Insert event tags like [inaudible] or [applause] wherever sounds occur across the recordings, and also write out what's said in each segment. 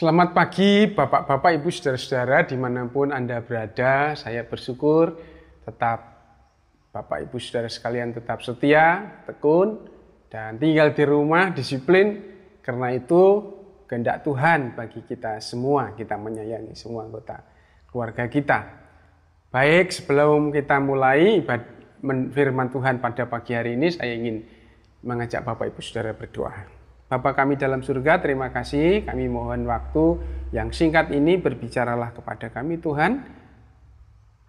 Selamat pagi Bapak-Bapak, Ibu, Saudara-saudara di mana pun Anda berada. Saya bersyukur tetap Bapak, Ibu, Saudara sekalian tetap setia, tekun, dan tinggal di rumah, disiplin. Karena itu kehendak Tuhan bagi kita semua, kita menyayangi semua anggota keluarga kita. Baik, sebelum kita mulai firman Tuhan pada pagi hari ini, saya ingin mengajak Bapak, Ibu, Saudara berdoa. Bapa kami dalam surga, terima kasih. Kami mohon waktu yang singkat ini berbicaralah kepada kami Tuhan.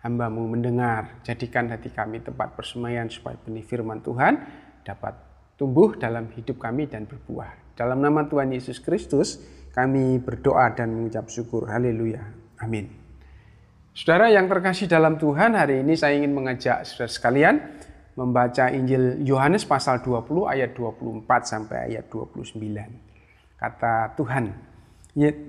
Hambamu mendengar, jadikan hati kami tempat persemaian supaya benih firman Tuhan dapat tumbuh dalam hidup kami dan berbuah. Dalam nama Tuhan Yesus Kristus, kami berdoa dan mengucap syukur. Haleluya. Amin. Saudara yang terkasih dalam Tuhan, hari ini saya ingin mengajak saudara sekalian membaca Injil Yohanes pasal 20 ayat 24 sampai ayat 29. Kata Tuhan,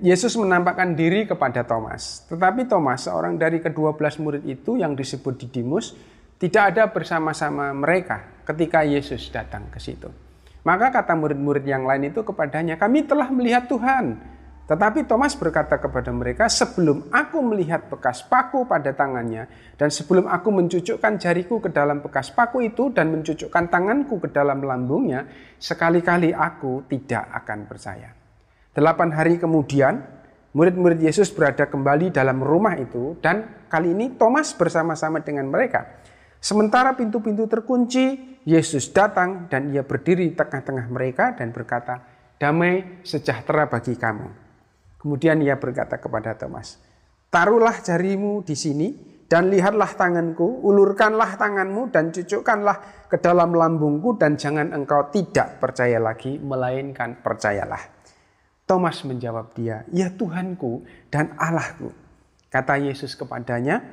Yesus menampakkan diri kepada Thomas. Tetapi Thomas, seorang dari kedua belas murid itu yang disebut Didimus, tidak ada bersama-sama mereka ketika Yesus datang ke situ. Maka kata murid-murid yang lain itu kepadanya, kami telah melihat Tuhan. Tetapi Thomas berkata kepada mereka, sebelum aku melihat bekas paku pada tangannya, dan sebelum aku mencucukkan jariku ke dalam bekas paku itu, dan mencucukkan tanganku ke dalam lambungnya, sekali-kali aku tidak akan percaya. Delapan hari kemudian, murid-murid Yesus berada kembali dalam rumah itu, dan kali ini Thomas bersama-sama dengan mereka. Sementara pintu-pintu terkunci, Yesus datang dan ia berdiri di tengah-tengah mereka dan berkata, damai sejahtera bagi kamu. Kemudian ia berkata kepada Thomas, Taruhlah jarimu di sini dan lihatlah tanganku, ulurkanlah tanganmu dan cucukkanlah ke dalam lambungku dan jangan engkau tidak percaya lagi, melainkan percayalah. Thomas menjawab dia, Ya Tuhanku dan Allahku. Kata Yesus kepadanya,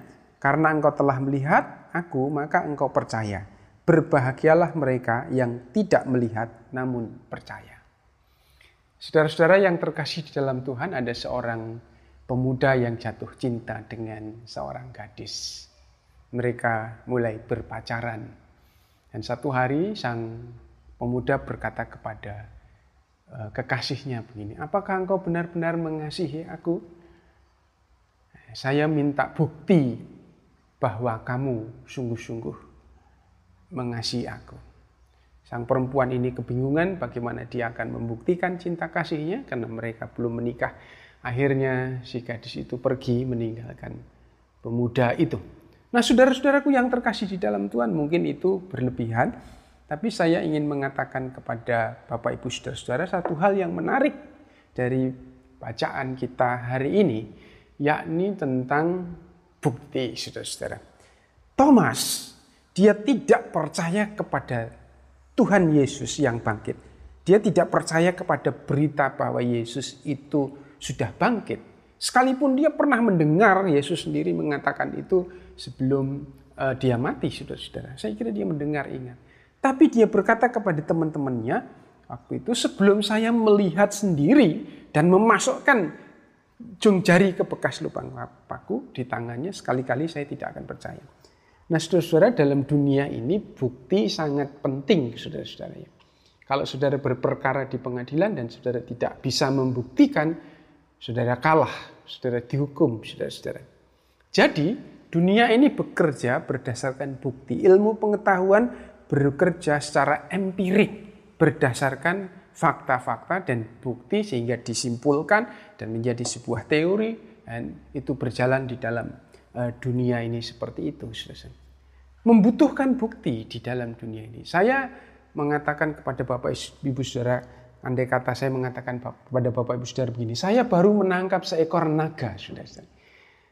karena engkau telah melihat aku, maka engkau percaya. Berbahagialah mereka yang tidak melihat namun percaya. Saudara-saudara yang terkasih di dalam Tuhan, ada seorang pemuda yang jatuh cinta dengan seorang gadis. Mereka mulai berpacaran. Dan satu hari sang pemuda berkata kepada uh, kekasihnya begini, apakah engkau benar-benar mengasihi aku? Saya minta bukti bahwa kamu sungguh-sungguh mengasihi aku. Sang perempuan ini kebingungan bagaimana dia akan membuktikan cinta kasihnya karena mereka belum menikah. Akhirnya si gadis itu pergi meninggalkan pemuda itu. Nah saudara-saudaraku yang terkasih di dalam Tuhan mungkin itu berlebihan. Tapi saya ingin mengatakan kepada Bapak Ibu Saudara-saudara satu hal yang menarik dari bacaan kita hari ini. Yakni tentang bukti saudara-saudara. Thomas, dia tidak percaya kepada Tuhan Yesus yang bangkit. Dia tidak percaya kepada berita bahwa Yesus itu sudah bangkit. Sekalipun dia pernah mendengar Yesus sendiri mengatakan itu sebelum uh, dia mati, saudara-saudara. Saya kira dia mendengar ingat. Tapi dia berkata kepada teman-temannya, waktu itu sebelum saya melihat sendiri dan memasukkan jung jari ke bekas lubang paku di tangannya, sekali-kali saya tidak akan percaya. Nah saudara-saudara dalam dunia ini bukti sangat penting saudara-saudara ya. Kalau saudara berperkara di pengadilan dan saudara tidak bisa membuktikan, saudara kalah, saudara dihukum, saudara-saudara. Jadi dunia ini bekerja berdasarkan bukti. Ilmu pengetahuan bekerja secara empirik berdasarkan fakta-fakta dan bukti sehingga disimpulkan dan menjadi sebuah teori dan itu berjalan di dalam dunia ini seperti itu. Membutuhkan bukti di dalam dunia ini. Saya mengatakan kepada Bapak Ibu Saudara, andai kata saya mengatakan kepada Bapak Ibu Saudara begini, saya baru menangkap seekor naga, Saudara.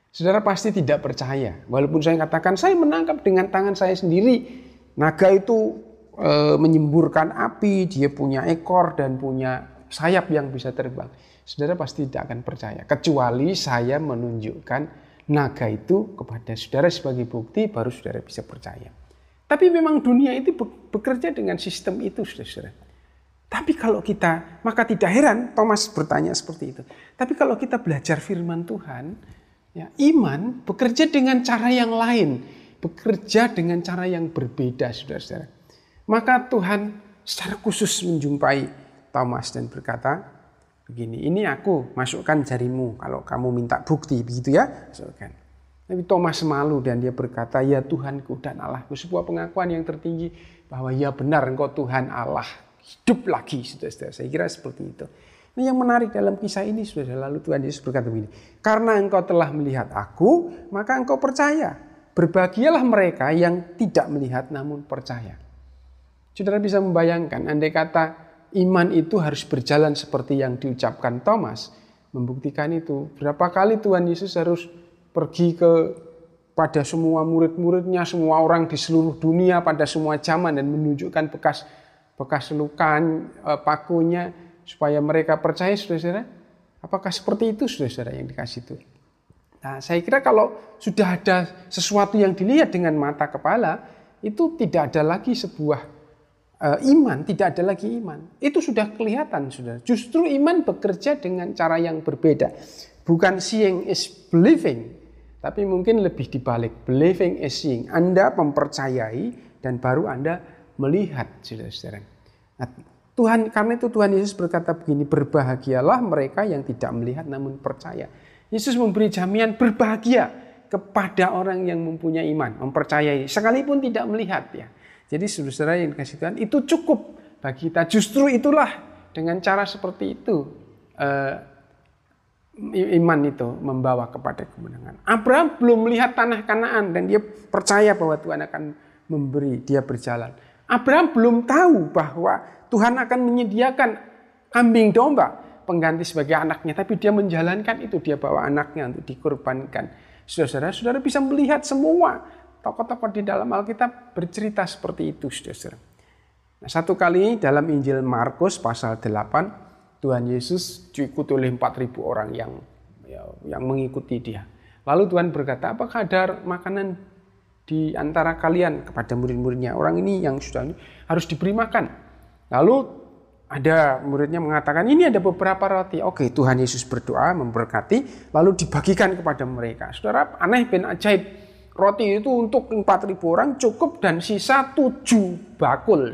Saudara pasti tidak percaya, walaupun saya katakan saya menangkap dengan tangan saya sendiri. Naga itu e, menyemburkan api, dia punya ekor dan punya sayap yang bisa terbang. Saudara pasti tidak akan percaya, kecuali saya menunjukkan naga itu kepada saudara sebagai bukti baru saudara bisa percaya. Tapi memang dunia itu bekerja dengan sistem itu saudara. Tapi kalau kita, maka tidak heran Thomas bertanya seperti itu. Tapi kalau kita belajar firman Tuhan, ya, iman bekerja dengan cara yang lain. Bekerja dengan cara yang berbeda saudara-saudara. Maka Tuhan secara khusus menjumpai Thomas dan berkata, begini, ini aku masukkan jarimu kalau kamu minta bukti begitu ya, masukkan. Tapi Thomas malu dan dia berkata, ya Tuhanku dan Allahku. Sebuah pengakuan yang tertinggi bahwa ya benar engkau Tuhan Allah. Hidup lagi, saudara-saudara. Saya kira seperti itu. Nah yang menarik dalam kisah ini, saudara, lalu Tuhan Yesus berkata begini. Karena engkau telah melihat aku, maka engkau percaya. Berbahagialah mereka yang tidak melihat namun percaya. Saudara bisa membayangkan, andai kata iman itu harus berjalan seperti yang diucapkan Thomas, membuktikan itu. Berapa kali Tuhan Yesus harus pergi ke pada semua murid-muridnya, semua orang di seluruh dunia pada semua zaman dan menunjukkan bekas bekas lukan e, pakunya supaya mereka percaya saudara-saudara. Apakah seperti itu saudara-saudara yang dikasih Tuhan? Nah, saya kira kalau sudah ada sesuatu yang dilihat dengan mata kepala, itu tidak ada lagi sebuah iman, tidak ada lagi iman. Itu sudah kelihatan, saudara. Justru iman bekerja dengan cara yang berbeda. Bukan seeing is believing, tapi mungkin lebih dibalik, believing is seeing. Anda mempercayai dan baru Anda melihat, saudara-saudara. Nah, Tuhan karena itu Tuhan Yesus berkata begini, berbahagialah mereka yang tidak melihat namun percaya. Yesus memberi jaminan berbahagia kepada orang yang mempunyai iman, mempercayai, sekalipun tidak melihat ya. Jadi saudara yang dikasih Tuhan itu cukup bagi kita. Justru itulah dengan cara seperti itu eh, iman itu membawa kepada kemenangan. Abraham belum melihat tanah Kanaan dan dia percaya bahwa Tuhan akan memberi dia berjalan. Abraham belum tahu bahwa Tuhan akan menyediakan kambing domba pengganti sebagai anaknya, tapi dia menjalankan itu, dia bawa anaknya untuk dikorbankan. Saudara-saudara, saudara bisa melihat semua tokoh-tokoh di dalam Alkitab bercerita seperti itu, saudara. Nah, satu kali dalam Injil Markus pasal 8 Tuhan Yesus diikuti oleh 4000 orang yang ya, yang mengikuti dia. Lalu Tuhan berkata, apakah ada makanan di antara kalian kepada murid-muridnya? Orang ini yang sudah harus diberi makan. Lalu ada muridnya mengatakan, ini ada beberapa roti. Oke, Tuhan Yesus berdoa, memberkati, lalu dibagikan kepada mereka. Saudara, aneh ben ajaib. Roti itu untuk 4.000 orang cukup dan sisa 7 bakul.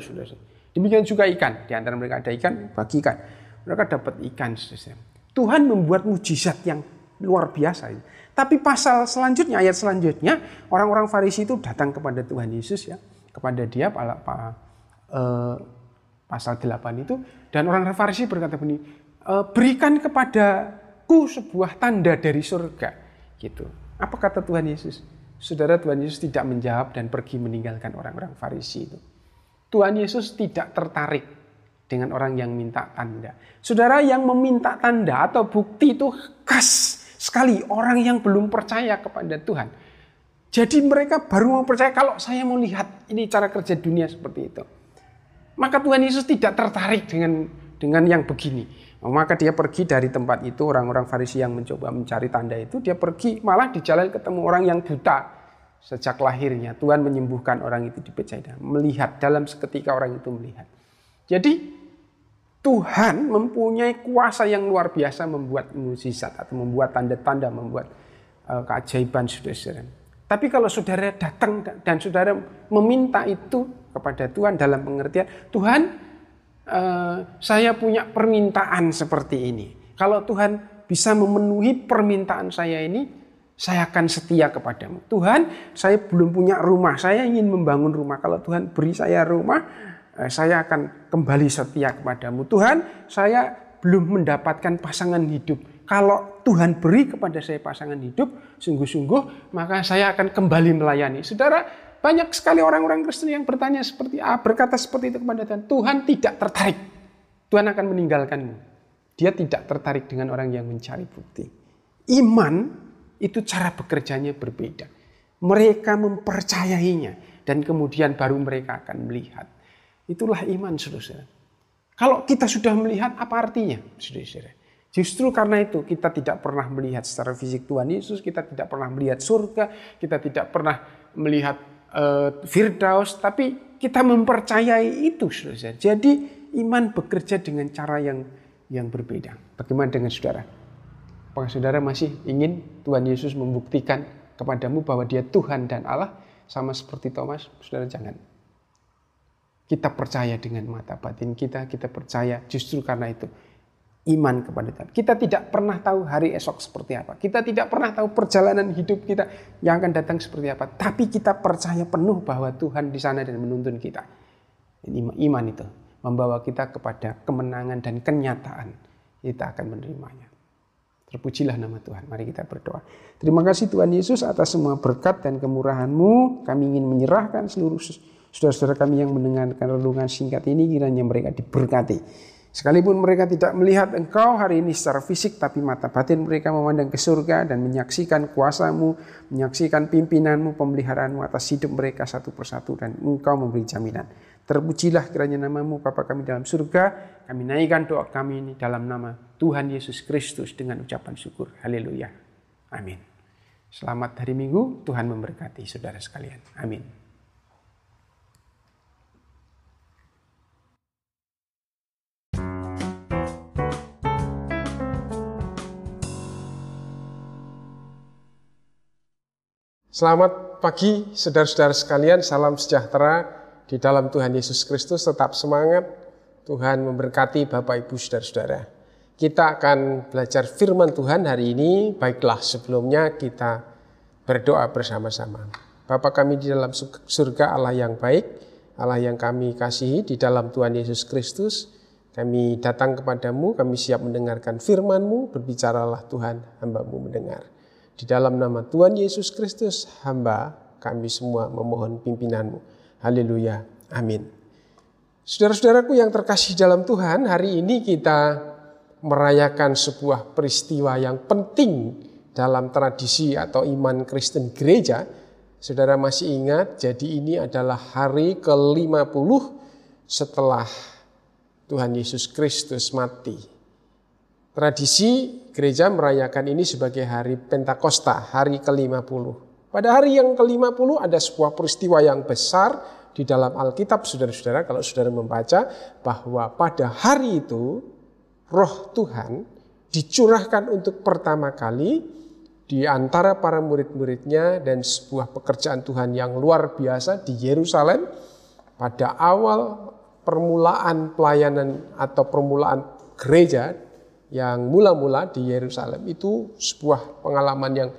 Demikian juga ikan. Di antara mereka ada ikan, bagikan mereka dapat ikan. Tuhan membuat mujizat yang luar biasa. Tapi pasal selanjutnya, ayat selanjutnya, orang-orang Farisi itu datang kepada Tuhan Yesus ya, kepada dia pak, pak, eh, pasal 8 itu, dan orang Farisi berkata begini, e, berikan kepadaku sebuah tanda dari surga, gitu. Apa kata Tuhan Yesus? Saudara Tuhan Yesus tidak menjawab dan pergi meninggalkan orang-orang Farisi itu. Tuhan Yesus tidak tertarik dengan orang yang minta tanda. Saudara yang meminta tanda atau bukti itu khas sekali orang yang belum percaya kepada Tuhan. Jadi mereka baru mau percaya kalau saya mau lihat ini cara kerja dunia seperti itu. Maka Tuhan Yesus tidak tertarik dengan dengan yang begini. Maka dia pergi dari tempat itu orang-orang Farisi yang mencoba mencari tanda itu dia pergi malah di jalan ketemu orang yang buta sejak lahirnya Tuhan menyembuhkan orang itu di Betsaida melihat dalam seketika orang itu melihat. Jadi Tuhan mempunyai kuasa yang luar biasa membuat mukjizat atau membuat tanda-tanda, membuat uh, keajaiban saudara-saudara. Tapi kalau saudara datang dan saudara meminta itu kepada Tuhan dalam pengertian, Tuhan uh, saya punya permintaan seperti ini. Kalau Tuhan bisa memenuhi permintaan saya ini, saya akan setia kepadamu. Tuhan, saya belum punya rumah, saya ingin membangun rumah. Kalau Tuhan beri saya rumah, Eh, saya akan kembali setia kepadamu. Tuhan, saya belum mendapatkan pasangan hidup. Kalau Tuhan beri kepada saya pasangan hidup, sungguh-sungguh, maka saya akan kembali melayani. Saudara, banyak sekali orang-orang Kristen yang bertanya seperti ah, berkata seperti itu kepada Tuhan. Tuhan tidak tertarik. Tuhan akan meninggalkanmu. Dia tidak tertarik dengan orang yang mencari bukti. Iman itu cara bekerjanya berbeda. Mereka mempercayainya dan kemudian baru mereka akan melihat. Itulah iman, saudara. Kalau kita sudah melihat, apa artinya, saudara? Justru karena itu kita tidak pernah melihat secara fisik Tuhan Yesus, kita tidak pernah melihat surga, kita tidak pernah melihat uh, Firdaus, tapi kita mempercayai itu, saudara. Jadi iman bekerja dengan cara yang yang berbeda. Bagaimana dengan saudara? Apakah saudara masih ingin Tuhan Yesus membuktikan kepadamu bahwa dia Tuhan dan Allah sama seperti Thomas? Saudara jangan. Kita percaya dengan mata batin kita, kita percaya justru karena itu. Iman kepada Tuhan. Kita tidak pernah tahu hari esok seperti apa. Kita tidak pernah tahu perjalanan hidup kita yang akan datang seperti apa. Tapi kita percaya penuh bahwa Tuhan di sana dan menuntun kita. Iman itu membawa kita kepada kemenangan dan kenyataan. Kita akan menerimanya. Terpujilah nama Tuhan. Mari kita berdoa. Terima kasih Tuhan Yesus atas semua berkat dan kemurahan-Mu. Kami ingin menyerahkan seluruh saudara-saudara kami yang mendengarkan renungan singkat ini kiranya mereka diberkati Sekalipun mereka tidak melihat engkau hari ini secara fisik, tapi mata batin mereka memandang ke surga dan menyaksikan kuasamu, menyaksikan pimpinanmu, pemeliharaanmu atas hidup mereka satu persatu dan engkau memberi jaminan. Terpujilah kiranya namamu Bapa kami dalam surga, kami naikkan doa kami ini dalam nama Tuhan Yesus Kristus dengan ucapan syukur. Haleluya. Amin. Selamat hari Minggu, Tuhan memberkati saudara sekalian. Amin. Selamat pagi saudara-saudara sekalian, salam sejahtera di dalam Tuhan Yesus Kristus, tetap semangat. Tuhan memberkati Bapak Ibu saudara-saudara. Kita akan belajar firman Tuhan hari ini, baiklah sebelumnya kita berdoa bersama-sama. Bapak kami di dalam surga Allah yang baik, Allah yang kami kasihi di dalam Tuhan Yesus Kristus, kami datang kepadamu, kami siap mendengarkan firman-Mu, berbicaralah Tuhan, hamba-Mu mendengar. Di dalam nama Tuhan Yesus Kristus, hamba kami semua memohon pimpinanmu. Haleluya. Amin. Saudara-saudaraku yang terkasih dalam Tuhan, hari ini kita merayakan sebuah peristiwa yang penting dalam tradisi atau iman Kristen gereja. Saudara masih ingat, jadi ini adalah hari ke-50 setelah Tuhan Yesus Kristus mati Tradisi gereja merayakan ini sebagai hari Pentakosta, hari ke-50. Pada hari yang ke-50 ada sebuah peristiwa yang besar di dalam Alkitab, saudara-saudara, kalau saudara membaca bahwa pada hari itu roh Tuhan dicurahkan untuk pertama kali di antara para murid-muridnya dan sebuah pekerjaan Tuhan yang luar biasa di Yerusalem pada awal permulaan pelayanan atau permulaan gereja yang mula-mula di Yerusalem itu sebuah pengalaman yang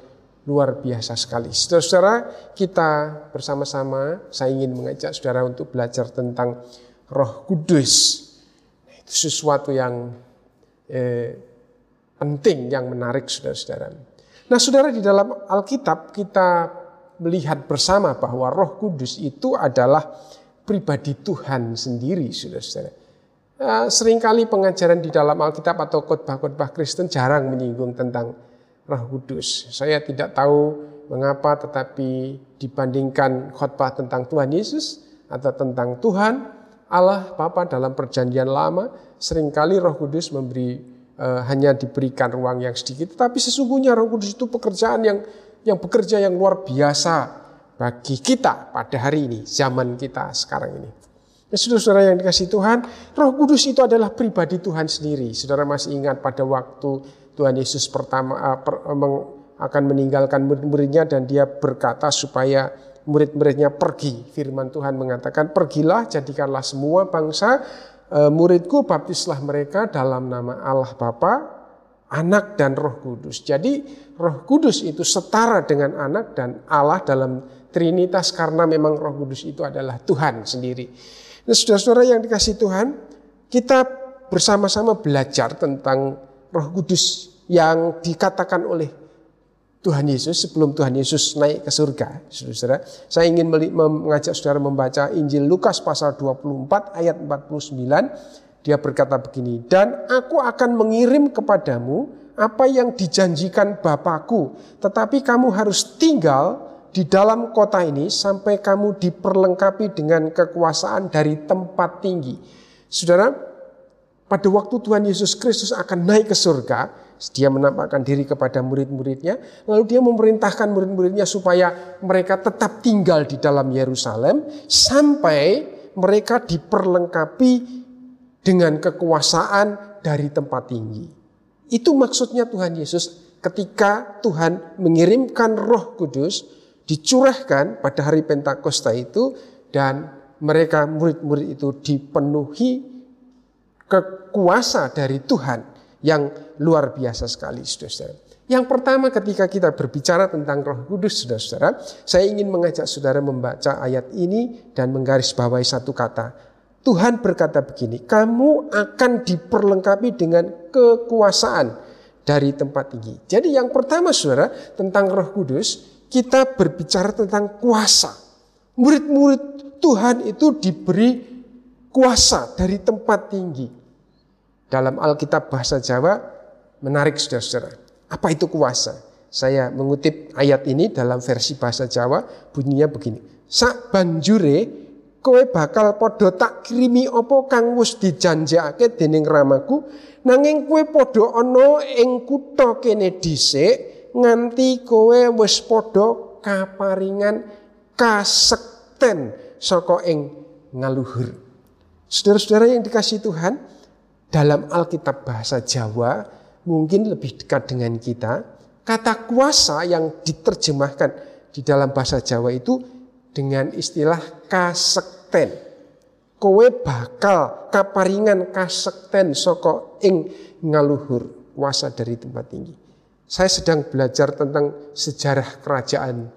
luar biasa sekali. Saudara-saudara, kita bersama-sama saya ingin mengajak saudara untuk belajar tentang Roh Kudus. Itu sesuatu yang eh, penting, yang menarik saudara-saudara. Nah, saudara di dalam Alkitab kita melihat bersama bahwa Roh Kudus itu adalah pribadi Tuhan sendiri, saudara-saudara. Eh, sering kali pengajaran di dalam Alkitab atau khotbah-khotbah Kristen jarang menyinggung tentang Roh Kudus. Saya tidak tahu mengapa tetapi dibandingkan khotbah tentang Tuhan Yesus atau tentang Tuhan Allah Bapa dalam perjanjian lama sering kali Roh Kudus memberi uh, hanya diberikan ruang yang sedikit tetapi sesungguhnya Roh Kudus itu pekerjaan yang yang bekerja yang luar biasa bagi kita pada hari ini zaman kita sekarang ini. Ya, saudara-saudara yang dikasih Tuhan, Roh Kudus itu adalah pribadi Tuhan sendiri. Saudara masih ingat pada waktu Tuhan Yesus pertama uh, per, uh, akan meninggalkan murid-muridnya dan dia berkata supaya murid-muridnya pergi. Firman Tuhan mengatakan, "Pergilah, jadikanlah semua bangsa uh, muridku, baptislah mereka dalam nama Allah Bapa, Anak dan Roh Kudus." Jadi, Roh Kudus itu setara dengan Anak dan Allah dalam Trinitas karena memang Roh Kudus itu adalah Tuhan sendiri. Nah, saudara-saudara yang dikasih Tuhan, kita bersama-sama belajar tentang Roh Kudus yang dikatakan oleh Tuhan Yesus sebelum Tuhan Yesus naik ke surga. Saudara, saya ingin mengajak saudara membaca Injil Lukas pasal 24 ayat 49. Dia berkata begini, "Dan aku akan mengirim kepadamu apa yang dijanjikan Bapakku, tetapi kamu harus tinggal di dalam kota ini sampai kamu diperlengkapi dengan kekuasaan dari tempat tinggi. Saudara, pada waktu Tuhan Yesus Kristus akan naik ke surga, dia menampakkan diri kepada murid-muridnya, lalu dia memerintahkan murid-muridnya supaya mereka tetap tinggal di dalam Yerusalem sampai mereka diperlengkapi dengan kekuasaan dari tempat tinggi. Itu maksudnya Tuhan Yesus ketika Tuhan mengirimkan Roh Kudus dicurahkan pada hari Pentakosta itu dan mereka murid-murid itu dipenuhi kekuasa dari Tuhan yang luar biasa sekali, saudara-saudara. Yang pertama ketika kita berbicara tentang roh kudus, saudara-saudara, saya ingin mengajak saudara membaca ayat ini dan menggarisbawahi satu kata. Tuhan berkata begini, kamu akan diperlengkapi dengan kekuasaan dari tempat tinggi. Jadi yang pertama saudara, tentang roh kudus, kita berbicara tentang kuasa. Murid-murid Tuhan itu diberi kuasa dari tempat tinggi. Dalam Alkitab bahasa Jawa, menarik saudara-saudara. Apa itu kuasa? Saya mengutip ayat ini dalam versi bahasa Jawa bunyinya begini. Sak banjure kowe bakal podo tak kirimi opo kang wis dijanjake dening ramaku nanging kowe podo ono ing kutha kene dhisik nganti kowe wis podo kaparingan kasekten saka ing ngaluhur. Saudara-saudara yang dikasih Tuhan, dalam Alkitab bahasa Jawa mungkin lebih dekat dengan kita. Kata kuasa yang diterjemahkan di dalam bahasa Jawa itu dengan istilah kasekten. Kowe bakal kaparingan kasekten soko ing ngaluhur kuasa dari tempat tinggi. Saya sedang belajar tentang sejarah kerajaan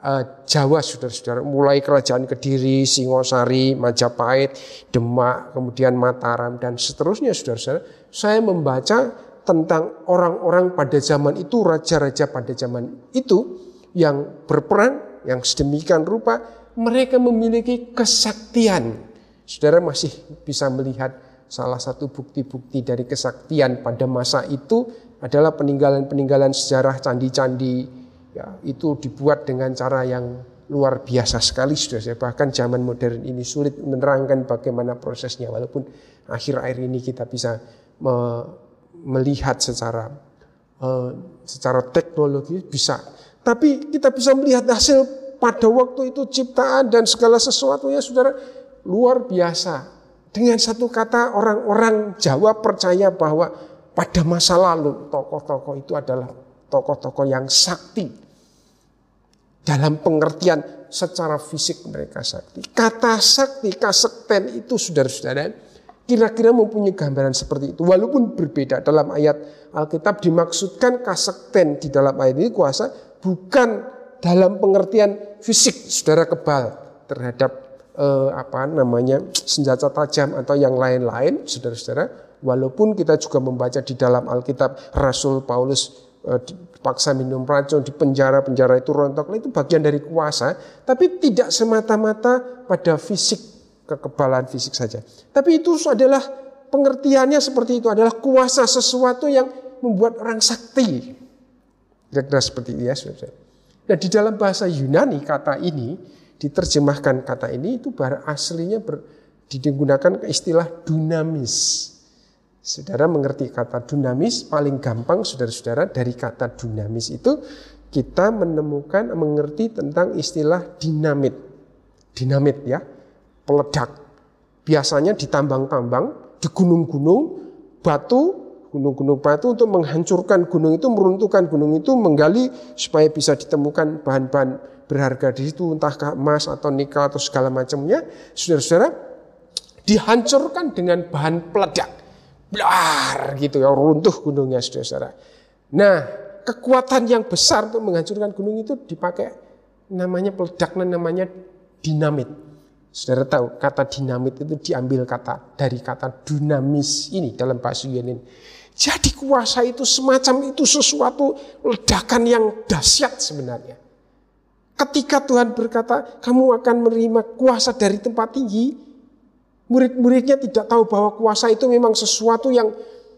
uh, Jawa saudara-saudara. Mulai kerajaan Kediri, Singosari, Majapahit, Demak, kemudian Mataram dan seterusnya saudara-saudara. Saya membaca tentang orang-orang pada zaman itu, raja-raja pada zaman itu yang berperan, yang sedemikian rupa, mereka memiliki kesaktian. Saudara masih bisa melihat salah satu bukti-bukti dari kesaktian pada masa itu adalah peninggalan-peninggalan sejarah candi-candi ya itu dibuat dengan cara yang luar biasa sekali sudah saya bahkan zaman modern ini sulit menerangkan bagaimana prosesnya walaupun akhir-akhir ini kita bisa melihat secara uh, secara teknologi bisa. Tapi kita bisa melihat hasil pada waktu itu ciptaan dan segala sesuatunya saudara luar biasa. Dengan satu kata orang-orang Jawa percaya bahwa pada masa lalu tokoh-tokoh itu adalah tokoh-tokoh yang sakti. Dalam pengertian secara fisik mereka sakti. Kata sakti, kasekten itu saudara-saudara kira-kira mempunyai gambaran seperti itu. Walaupun berbeda dalam ayat Alkitab dimaksudkan kasekten di dalam ayat ini kuasa bukan dalam pengertian fisik saudara kebal terhadap eh, apa namanya senjata tajam atau yang lain-lain saudara-saudara. Walaupun kita juga membaca di dalam Alkitab Rasul Paulus eh, dipaksa minum racun di penjara-penjara itu rontok itu bagian dari kuasa, tapi tidak semata-mata pada fisik kekebalan fisik saja. Tapi itu adalah pengertiannya seperti itu adalah kuasa sesuatu yang membuat orang sakti. Kira-kira seperti ini ya. Saudara. Nah di dalam bahasa Yunani kata ini diterjemahkan kata ini itu aslinya ber, digunakan istilah dunamis. Saudara mengerti kata dunamis paling gampang saudara-saudara dari kata dunamis itu kita menemukan mengerti tentang istilah dinamit. Dinamit ya peledak. Biasanya di tambang-tambang, di gunung-gunung, batu, gunung-gunung batu untuk menghancurkan gunung itu, meruntuhkan gunung itu, menggali supaya bisa ditemukan bahan-bahan berharga di situ, entah emas atau nikel atau segala macamnya. Saudara-saudara, dihancurkan dengan bahan peledak. Blar gitu ya, runtuh gunungnya saudara-saudara. Nah, kekuatan yang besar untuk menghancurkan gunung itu dipakai namanya peledak, namanya dinamit. Saudara tahu kata dinamit itu diambil kata dari kata dinamis ini dalam bahasa Yunani. Jadi kuasa itu semacam itu sesuatu ledakan yang dahsyat sebenarnya. Ketika Tuhan berkata, kamu akan menerima kuasa dari tempat tinggi, murid-muridnya tidak tahu bahwa kuasa itu memang sesuatu yang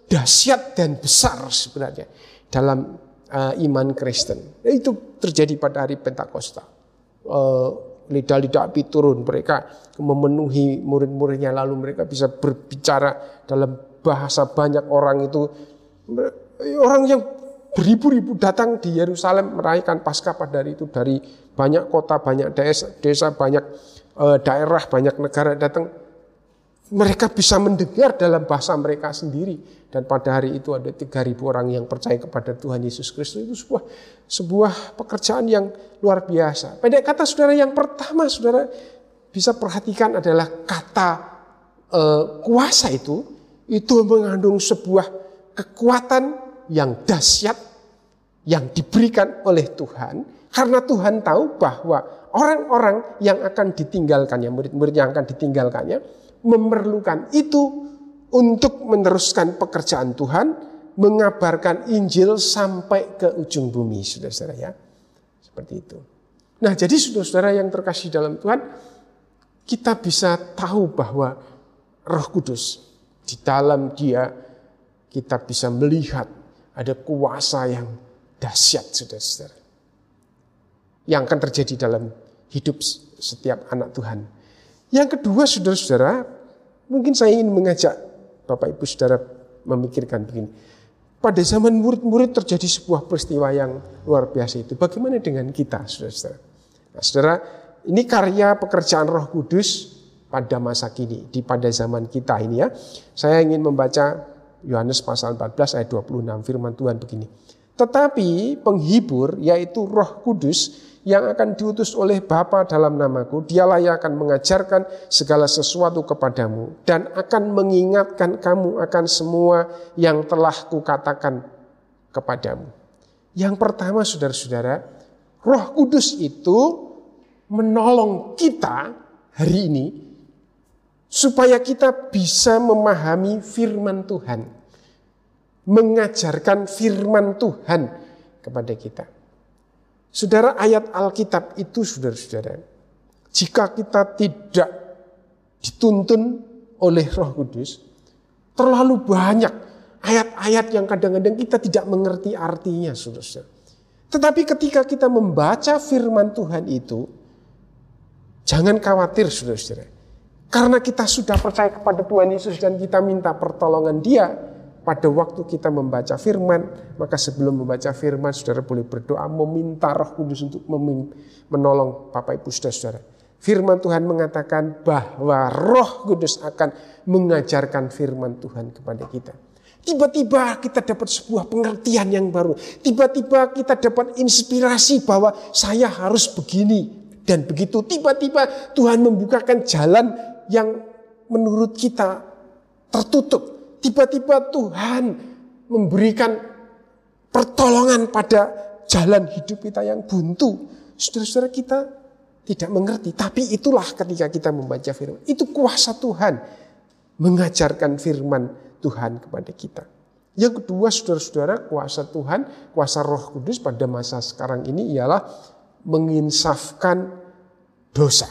dahsyat dan besar sebenarnya dalam uh, iman Kristen. Itu terjadi pada hari Pentakosta. Uh, lidah-lidah api turun mereka memenuhi murid-muridnya lalu mereka bisa berbicara dalam bahasa banyak orang itu orang yang beribu-ribu datang di Yerusalem merayakan Paskah pada hari itu dari banyak kota, banyak desa, desa banyak e, daerah, banyak negara datang. Mereka bisa mendengar dalam bahasa mereka sendiri. Dan pada hari itu ada 3000 orang yang percaya kepada Tuhan Yesus Kristus. Itu sebuah sebuah pekerjaan yang luar biasa. Pendek kata saudara yang pertama saudara bisa perhatikan adalah kata e, kuasa itu itu mengandung sebuah kekuatan yang dahsyat yang diberikan oleh Tuhan. Karena Tuhan tahu bahwa orang-orang yang akan ditinggalkannya, murid-murid yang akan ditinggalkannya memerlukan itu untuk meneruskan pekerjaan Tuhan, mengabarkan Injil sampai ke ujung bumi, saudara-saudara ya. Seperti itu. Nah, jadi saudara-saudara yang terkasih dalam Tuhan, kita bisa tahu bahwa Roh Kudus di dalam Dia kita bisa melihat ada kuasa yang dahsyat, saudara-saudara. Yang akan terjadi dalam hidup setiap anak Tuhan. Yang kedua, saudara-saudara, mungkin saya ingin mengajak Bapak Ibu Saudara memikirkan begini. Pada zaman murid-murid terjadi sebuah peristiwa yang luar biasa itu. Bagaimana dengan kita, saudara-saudara? Nah, saudara, ini karya pekerjaan Roh Kudus pada masa kini, di pada zaman kita ini ya. Saya ingin membaca Yohanes pasal 14 ayat 26 firman Tuhan begini. Tetapi penghibur yaitu Roh Kudus yang akan diutus oleh Bapa dalam namaku, dialah yang akan mengajarkan segala sesuatu kepadamu dan akan mengingatkan kamu akan semua yang telah kukatakan kepadamu. Yang pertama saudara-saudara, roh kudus itu menolong kita hari ini supaya kita bisa memahami firman Tuhan. Mengajarkan firman Tuhan kepada kita. Saudara ayat Alkitab itu saudara-saudara. Jika kita tidak dituntun oleh roh kudus. Terlalu banyak ayat-ayat yang kadang-kadang kita tidak mengerti artinya saudara-saudara. Tetapi ketika kita membaca firman Tuhan itu. Jangan khawatir saudara-saudara. Karena kita sudah percaya kepada Tuhan Yesus dan kita minta pertolongan dia pada waktu kita membaca firman, maka sebelum membaca firman, saudara boleh berdoa meminta roh kudus untuk menolong Bapak Ibu saudara-saudara. Firman Tuhan mengatakan bahwa roh kudus akan mengajarkan firman Tuhan kepada kita. Tiba-tiba kita dapat sebuah pengertian yang baru. Tiba-tiba kita dapat inspirasi bahwa saya harus begini dan begitu. Tiba-tiba Tuhan membukakan jalan yang menurut kita tertutup tiba-tiba Tuhan memberikan pertolongan pada jalan hidup kita yang buntu. Saudara-saudara kita tidak mengerti. Tapi itulah ketika kita membaca firman. Itu kuasa Tuhan mengajarkan firman Tuhan kepada kita. Yang kedua saudara-saudara kuasa Tuhan, kuasa roh kudus pada masa sekarang ini ialah menginsafkan dosa.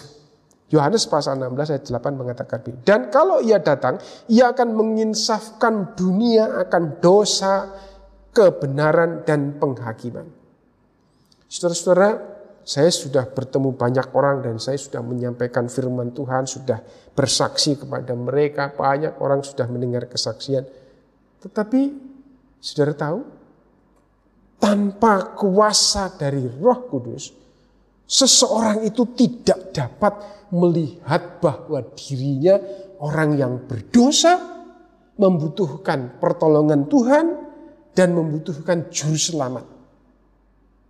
Yohanes pasal 16 ayat 8 mengatakan Dan kalau ia datang, ia akan menginsafkan dunia akan dosa, kebenaran, dan penghakiman. Saudara-saudara, saya sudah bertemu banyak orang dan saya sudah menyampaikan firman Tuhan, sudah bersaksi kepada mereka, banyak orang sudah mendengar kesaksian. Tetapi saudara tahu, tanpa kuasa dari roh kudus, seseorang itu tidak dapat melihat bahwa dirinya orang yang berdosa, membutuhkan pertolongan Tuhan, dan membutuhkan juru selamat.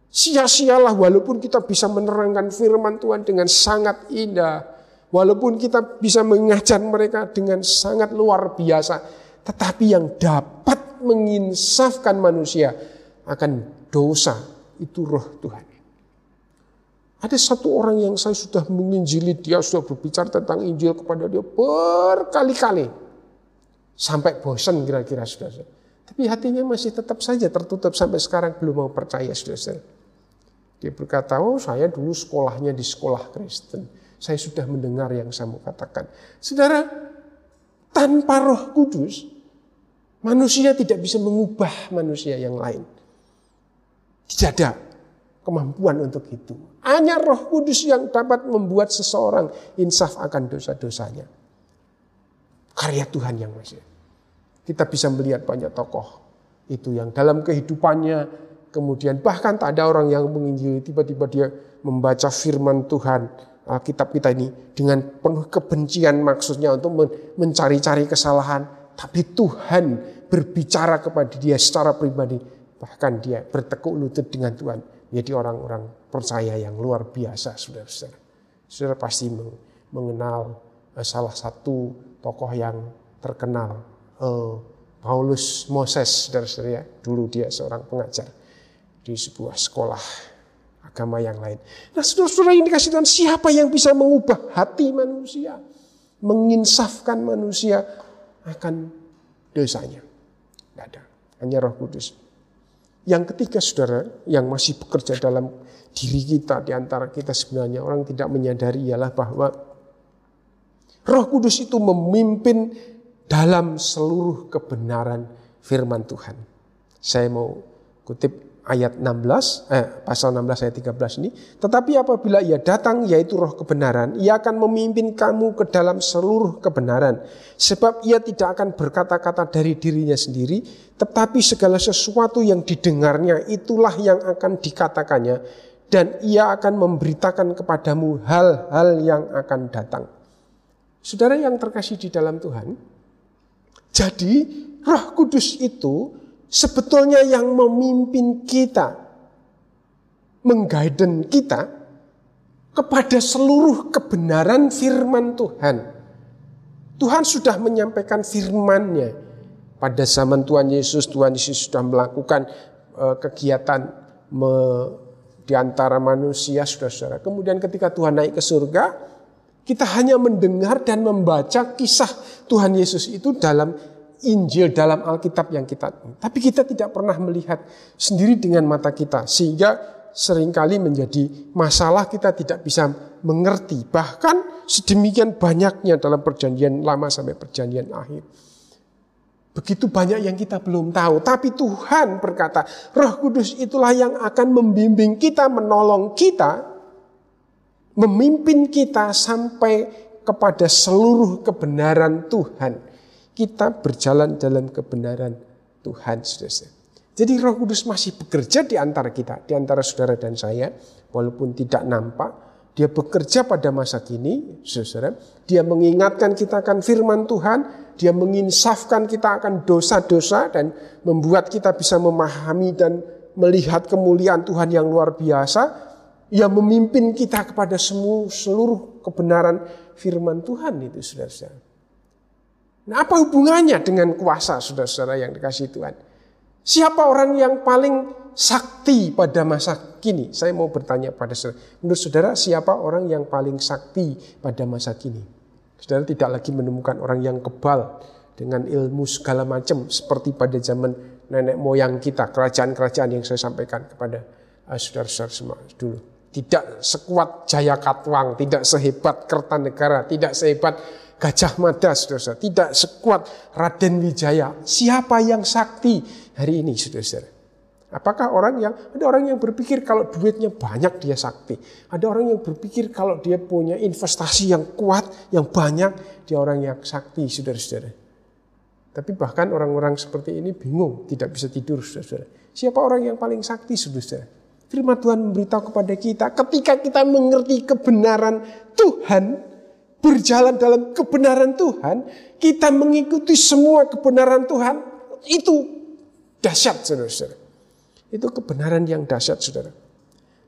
Sia-sialah walaupun kita bisa menerangkan firman Tuhan dengan sangat indah, walaupun kita bisa mengajar mereka dengan sangat luar biasa, tetapi yang dapat menginsafkan manusia akan dosa itu roh Tuhan. Ada satu orang yang saya sudah menginjili dia, sudah berbicara tentang Injil kepada dia berkali-kali. Sampai bosan kira-kira sudah. Tapi hatinya masih tetap saja tertutup sampai sekarang belum mau percaya sudah. Dia berkata, oh saya dulu sekolahnya di sekolah Kristen. Saya sudah mendengar yang saya mau katakan. Saudara, tanpa roh kudus, manusia tidak bisa mengubah manusia yang lain. Tidak ada kemampuan untuk itu. Hanya roh kudus yang dapat membuat seseorang insaf akan dosa-dosanya. Karya Tuhan yang masih. Kita bisa melihat banyak tokoh itu yang dalam kehidupannya kemudian bahkan tak ada orang yang menginjili tiba-tiba dia membaca firman Tuhan kitab kita ini dengan penuh kebencian maksudnya untuk mencari-cari kesalahan tapi Tuhan berbicara kepada dia secara pribadi bahkan dia bertekuk lutut dengan Tuhan menjadi orang-orang percaya yang luar biasa, saudara-saudara. Saudara pasti mengenal eh, salah satu tokoh yang terkenal, eh, Paulus Moses, saudara-saudara ya. Dulu dia seorang pengajar di sebuah sekolah agama yang lain. Nah saudara-saudara ini kasih Tuhan, siapa yang bisa mengubah hati manusia? Menginsafkan manusia akan dosanya. Tidak ada. Hanya roh kudus. Yang ketiga saudara, yang masih bekerja dalam diri kita, di antara kita sebenarnya orang tidak menyadari ialah bahwa roh kudus itu memimpin dalam seluruh kebenaran firman Tuhan. Saya mau kutip ayat 16, eh, pasal 16 ayat 13 ini. Tetapi apabila ia datang yaitu roh kebenaran, ia akan memimpin kamu ke dalam seluruh kebenaran. Sebab ia tidak akan berkata-kata dari dirinya sendiri, tetapi segala sesuatu yang didengarnya itulah yang akan dikatakannya. Dan ia akan memberitakan kepadamu hal-hal yang akan datang. Saudara yang terkasih di dalam Tuhan, jadi roh kudus itu sebetulnya yang memimpin kita, menggaiden kita kepada seluruh kebenaran firman Tuhan. Tuhan sudah menyampaikan firman-Nya. Pada zaman Tuhan Yesus, Tuhan Yesus sudah melakukan uh, kegiatan me, di antara manusia, saudara-saudara. Kemudian ketika Tuhan naik ke surga, kita hanya mendengar dan membaca kisah Tuhan Yesus itu dalam Injil dalam Alkitab yang kita tapi kita tidak pernah melihat sendiri dengan mata kita sehingga sering kali menjadi masalah kita tidak bisa mengerti. Bahkan sedemikian banyaknya dalam perjanjian lama sampai perjanjian akhir. Begitu banyak yang kita belum tahu tapi Tuhan berkata Roh Kudus itulah yang akan membimbing kita menolong kita memimpin kita sampai kepada seluruh kebenaran Tuhan kita berjalan dalam kebenaran Tuhan, saudara. Jadi Roh Kudus masih bekerja di antara kita, di antara saudara dan saya, walaupun tidak nampak. Dia bekerja pada masa kini, saudara. Dia mengingatkan kita akan firman Tuhan, dia menginsafkan kita akan dosa-dosa dan membuat kita bisa memahami dan melihat kemuliaan Tuhan yang luar biasa. Ia memimpin kita kepada semua seluruh kebenaran firman Tuhan itu, saudara-saudara. Nah, apa hubungannya dengan kuasa saudara-saudara yang dikasih Tuhan? Siapa orang yang paling sakti pada masa kini? Saya mau bertanya pada saudara. Menurut saudara, siapa orang yang paling sakti pada masa kini? Saudara tidak lagi menemukan orang yang kebal dengan ilmu segala macam seperti pada zaman nenek moyang kita, kerajaan-kerajaan yang saya sampaikan kepada uh, saudara-saudara semua dulu. Tidak sekuat Jaya Katwang, tidak sehebat Kertanegara, tidak sehebat Gajah Mada, saudara-saudara. Tidak sekuat Raden Wijaya. Siapa yang sakti hari ini, saudara-saudara? Apakah orang yang, ada orang yang berpikir kalau duitnya banyak dia sakti. Ada orang yang berpikir kalau dia punya investasi yang kuat, yang banyak, dia orang yang sakti, saudara-saudara. Tapi bahkan orang-orang seperti ini bingung, tidak bisa tidur, saudara-saudara. Siapa orang yang paling sakti, saudara-saudara? Firman Tuhan memberitahu kepada kita, ketika kita mengerti kebenaran Tuhan, berjalan dalam kebenaran Tuhan, kita mengikuti semua kebenaran Tuhan, itu dahsyat saudara-saudara. Itu kebenaran yang dahsyat saudara.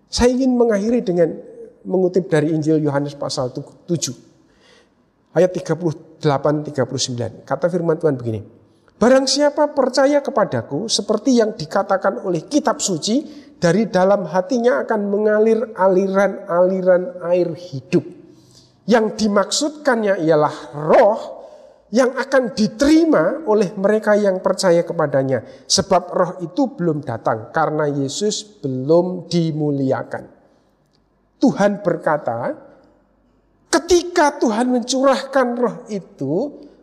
Saya ingin mengakhiri dengan mengutip dari Injil Yohanes pasal 7. Ayat 38-39. Kata firman Tuhan begini. Barang siapa percaya kepadaku seperti yang dikatakan oleh kitab suci, dari dalam hatinya akan mengalir aliran-aliran air hidup. Yang dimaksudkannya ialah roh yang akan diterima oleh mereka yang percaya kepadanya. Sebab roh itu belum datang karena Yesus belum dimuliakan. Tuhan berkata, ketika Tuhan mencurahkan roh itu,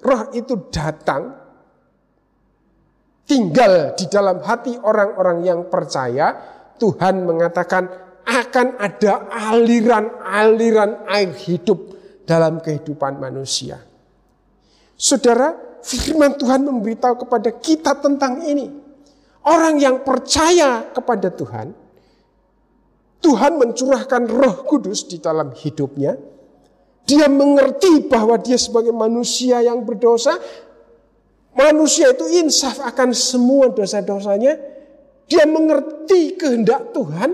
roh itu datang, tinggal di dalam hati orang-orang yang percaya, Tuhan mengatakan akan ada aliran-aliran air hidup dalam kehidupan manusia. Saudara, firman Tuhan memberitahu kepada kita tentang ini. Orang yang percaya kepada Tuhan, Tuhan mencurahkan roh kudus di dalam hidupnya. Dia mengerti bahwa dia sebagai manusia yang berdosa, manusia itu insaf akan semua dosa-dosanya. Dia mengerti kehendak Tuhan,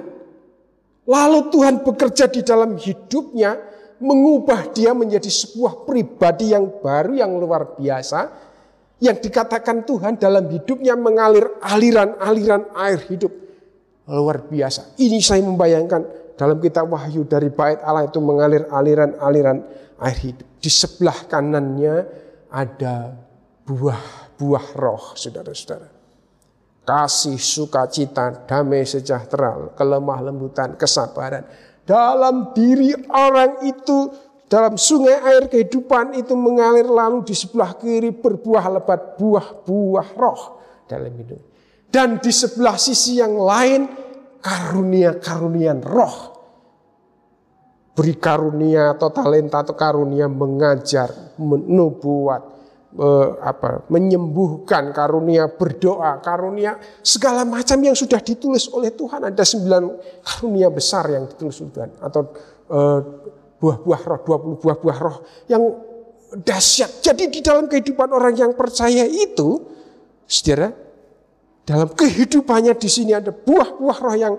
lalu Tuhan bekerja di dalam hidupnya mengubah dia menjadi sebuah pribadi yang baru yang luar biasa yang dikatakan Tuhan dalam hidupnya mengalir aliran-aliran air hidup. Luar biasa. Ini saya membayangkan dalam kitab Wahyu dari bait Allah itu mengalir aliran-aliran air hidup. Di sebelah kanannya ada buah-buah roh, saudara-saudara. Kasih, sukacita, damai sejahtera, kelemah lembutan, kesabaran. Dalam diri orang itu dalam sungai air kehidupan itu mengalir lalu di sebelah kiri berbuah lebat buah-buah roh dalam hidup. Dan di sebelah sisi yang lain karunia-karunian roh. Beri karunia atau talenta atau karunia mengajar, menubuat, apa, menyembuhkan, karunia berdoa, karunia segala macam yang sudah ditulis oleh Tuhan. Ada sembilan karunia besar yang ditulis oleh Tuhan. Atau eh, buah-buah roh, 20 buah-buah roh yang dahsyat. Jadi di dalam kehidupan orang yang percaya itu, saudara, dalam kehidupannya di sini ada buah-buah roh yang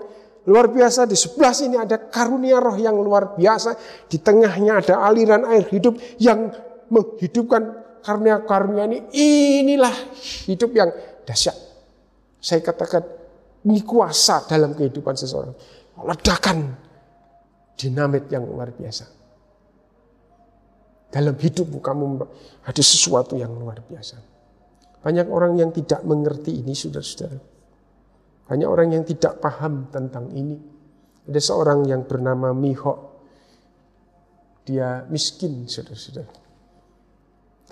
luar biasa. Di sebelah sini ada karunia roh yang luar biasa. Di tengahnya ada aliran air hidup yang menghidupkan karunia-karunia ini. Inilah hidup yang dahsyat. Saya katakan ini kuasa dalam kehidupan seseorang. Ledakan dinamit yang luar biasa. Dalam hidupmu kamu ada sesuatu yang luar biasa. Banyak orang yang tidak mengerti ini, saudara-saudara. Banyak orang yang tidak paham tentang ini. Ada seorang yang bernama Miho. Dia miskin, saudara-saudara.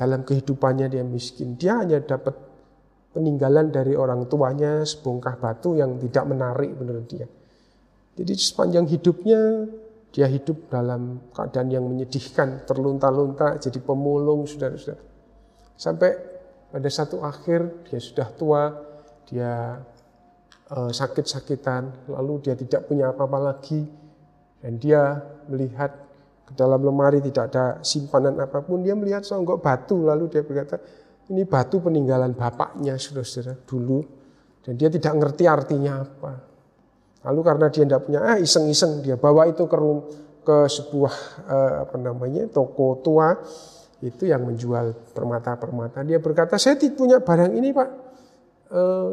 Dalam kehidupannya dia miskin. Dia hanya dapat peninggalan dari orang tuanya sebongkah batu yang tidak menarik menurut dia. Jadi sepanjang hidupnya dia hidup dalam keadaan yang menyedihkan, terlunta-lunta, jadi pemulung, saudara-saudara. Sampai pada satu akhir dia sudah tua, dia uh, sakit-sakitan, lalu dia tidak punya apa-apa lagi, dan dia melihat dalam lemari tidak ada simpanan apa pun, dia melihat songgok batu, lalu dia berkata, ini batu peninggalan bapaknya, saudara-saudara, dulu, dan dia tidak ngerti artinya apa. Lalu karena dia tidak punya, ah iseng-iseng dia bawa itu ke ke sebuah eh, apa namanya toko tua itu yang menjual permata-permata. Dia berkata, saya tidak punya barang ini pak. Eh,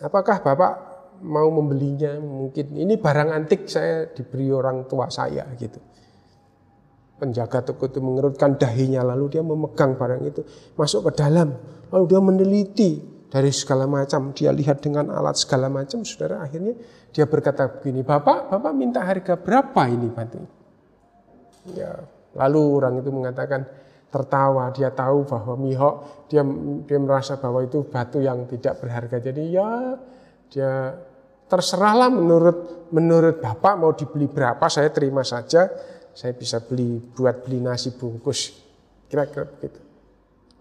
apakah bapak mau membelinya? Mungkin ini barang antik saya diberi orang tua saya gitu. Penjaga toko itu mengerutkan dahinya lalu dia memegang barang itu masuk ke dalam lalu dia meneliti dari segala macam. Dia lihat dengan alat segala macam, saudara akhirnya dia berkata begini, Bapak, Bapak minta harga berapa ini batu? Ya, lalu orang itu mengatakan tertawa, dia tahu bahwa Miho, dia, dia merasa bahwa itu batu yang tidak berharga. Jadi ya, dia terserahlah menurut menurut Bapak mau dibeli berapa, saya terima saja. Saya bisa beli buat beli nasi bungkus. Kira-kira begitu.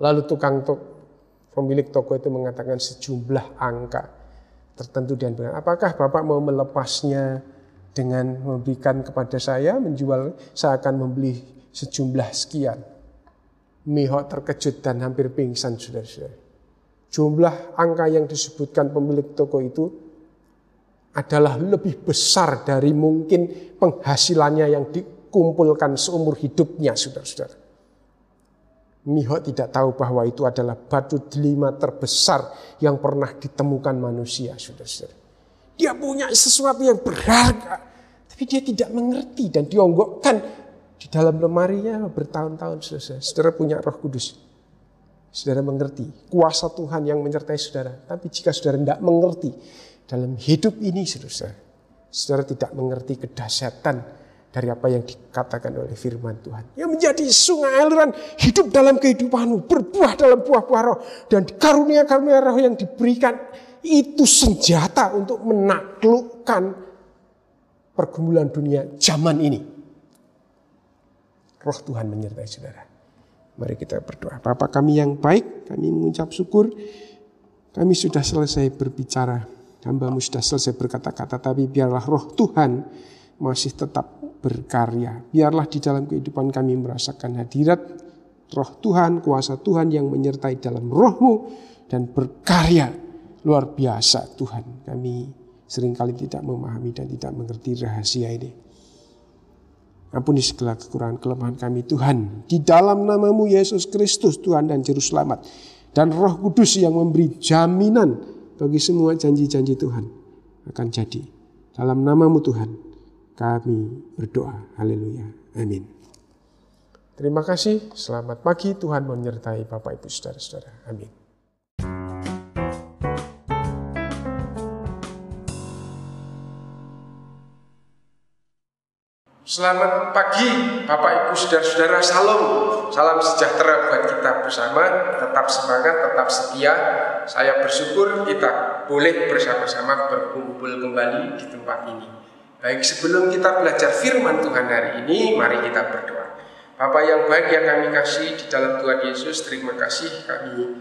Lalu tukang tuk, pemilik toko itu mengatakan sejumlah angka tertentu dan benar. Apakah Bapak mau melepasnya dengan memberikan kepada saya, menjual, saya akan membeli sejumlah sekian. Miho terkejut dan hampir pingsan, saudara-saudara. Jumlah angka yang disebutkan pemilik toko itu adalah lebih besar dari mungkin penghasilannya yang dikumpulkan seumur hidupnya, saudara-saudara. Miho tidak tahu bahwa itu adalah batu delima terbesar yang pernah ditemukan manusia, saudara-saudara. Dia punya sesuatu yang berharga, tapi dia tidak mengerti dan dionggokkan di dalam lemarinya bertahun-tahun, saudara. Saudara punya roh kudus. Saudara mengerti kuasa Tuhan yang menyertai saudara. Tapi jika saudara tidak mengerti dalam hidup ini, saudara, saudara tidak mengerti kedahsyatan dari apa yang dikatakan oleh firman Tuhan. Yang menjadi sungai aliran hidup dalam kehidupanmu, berbuah dalam buah-buah roh. Dan karunia-karunia roh yang diberikan itu senjata untuk menaklukkan pergumulan dunia zaman ini. Roh Tuhan menyertai saudara. Mari kita berdoa. Bapak kami yang baik, kami mengucap syukur. Kami sudah selesai berbicara. Hambamu sudah selesai berkata-kata. Tapi biarlah roh Tuhan masih tetap berkarya. Biarlah di dalam kehidupan kami merasakan hadirat roh Tuhan, kuasa Tuhan yang menyertai dalam rohmu dan berkarya luar biasa Tuhan. Kami sering kali tidak memahami dan tidak mengerti rahasia ini. Ampuni segala kekurangan kelemahan kami Tuhan. Di dalam namamu Yesus Kristus Tuhan dan Juru Selamat. dan Roh Kudus yang memberi jaminan bagi semua janji-janji Tuhan akan jadi. Dalam namamu Tuhan, kami berdoa. Haleluya. Amin. Terima kasih. Selamat pagi. Tuhan menyertai Bapak Ibu Saudara-saudara. Amin. Selamat pagi Bapak Ibu Saudara-saudara Salam Salam sejahtera buat kita bersama Tetap semangat, tetap setia Saya bersyukur kita boleh bersama-sama berkumpul kembali di tempat ini Baik sebelum kita belajar firman Tuhan hari ini Mari kita berdoa Bapak yang baik yang kami kasih di dalam Tuhan Yesus Terima kasih kami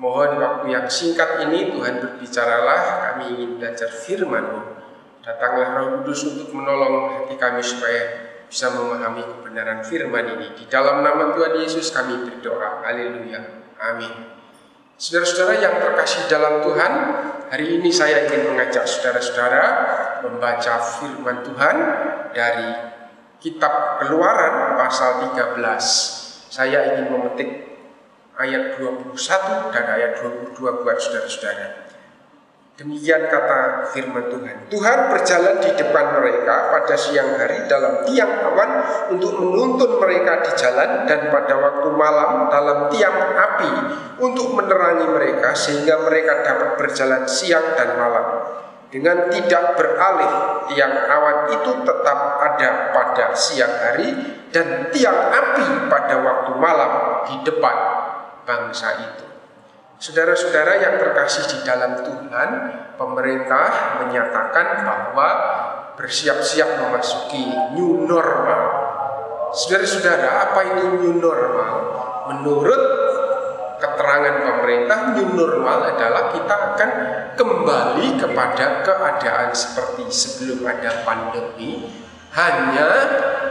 mohon waktu yang singkat ini Tuhan berbicaralah Kami ingin belajar firman-Mu Datanglah Roh Kudus untuk menolong hati kami supaya bisa memahami kebenaran firman ini. Di dalam nama Tuhan Yesus kami berdoa. Haleluya. Amin. Saudara-saudara yang terkasih dalam Tuhan, hari ini saya ingin mengajak saudara-saudara membaca firman Tuhan dari kitab Keluaran pasal 13. Saya ingin memetik ayat 21 dan ayat 22 buat saudara-saudara. Demikian kata firman Tuhan. Tuhan berjalan di depan mereka pada siang hari dalam tiang awan untuk menuntun mereka di jalan dan pada waktu malam dalam tiang api untuk menerangi mereka sehingga mereka dapat berjalan siang dan malam. Dengan tidak beralih, tiang awan itu tetap ada pada siang hari dan tiang api pada waktu malam di depan bangsa itu. Saudara-saudara yang terkasih di dalam Tuhan, pemerintah menyatakan bahwa bersiap-siap memasuki new normal. Saudara-saudara, apa itu new normal? Menurut keterangan pemerintah, new normal adalah kita akan kembali kepada keadaan seperti sebelum ada pandemi. Hanya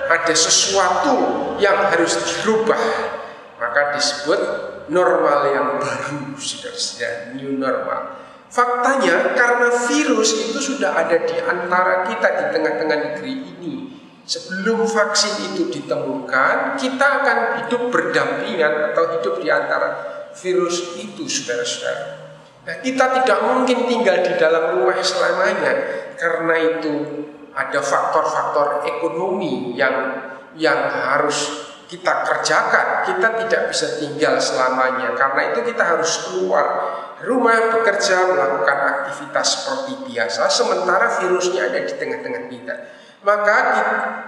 ada sesuatu yang harus dirubah, maka disebut normal yang baru, saudara-saudara, new normal. Faktanya karena virus itu sudah ada di antara kita di tengah-tengah negeri ini. Sebelum vaksin itu ditemukan, kita akan hidup berdampingan atau hidup di antara virus itu, saudara-saudara. Nah, kita tidak mungkin tinggal di dalam rumah selamanya karena itu ada faktor-faktor ekonomi yang yang harus kita kerjakan, kita tidak bisa tinggal selamanya. Karena itu kita harus keluar rumah, bekerja, melakukan aktivitas seperti biasa, sementara virusnya ada di tengah-tengah kita. Maka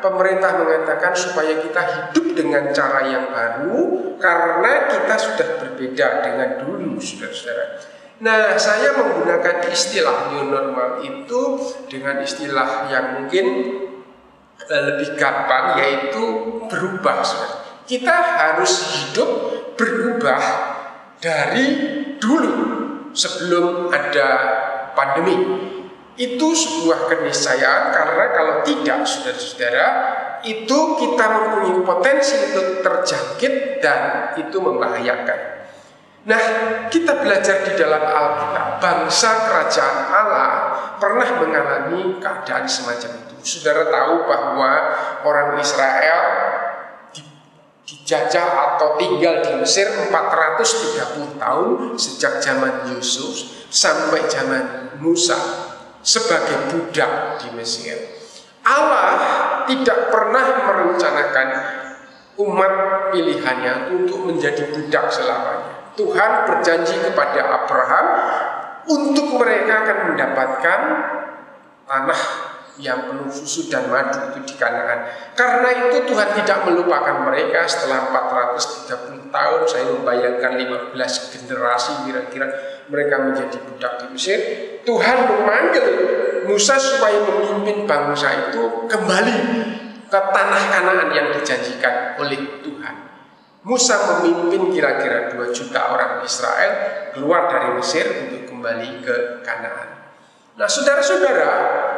pemerintah mengatakan supaya kita hidup dengan cara yang baru karena kita sudah berbeda dengan dulu, saudara-saudara. Nah, saya menggunakan istilah new normal itu dengan istilah yang mungkin Eh, lebih gampang yaitu berubah. Kita harus hidup berubah dari dulu sebelum ada pandemi. Itu sebuah keniscayaan karena kalau tidak saudara-saudara itu kita mempunyai potensi untuk terjangkit dan itu membahayakan. Nah, kita belajar di dalam Alkitab, bangsa kerajaan Allah pernah mengalami keadaan semacam itu. Saudara tahu bahwa orang Israel dijajah atau tinggal di Mesir 430 tahun sejak zaman Yusuf sampai zaman Musa sebagai budak di Mesir. Allah tidak pernah merencanakan umat pilihannya untuk menjadi budak selamanya. Tuhan berjanji kepada Abraham untuk mereka akan mendapatkan tanah yang penuh susu dan madu itu di Kanaan. Karena itu Tuhan tidak melupakan mereka setelah 430 tahun. Saya membayangkan 15 generasi kira-kira mereka menjadi budak di Mesir. Tuhan memanggil Musa supaya memimpin bangsa itu kembali ke tanah Kanaan yang dijanjikan oleh Tuhan. Musa memimpin kira-kira 2 juta orang Israel keluar dari Mesir untuk kembali ke Kanaan. Nah, saudara-saudara,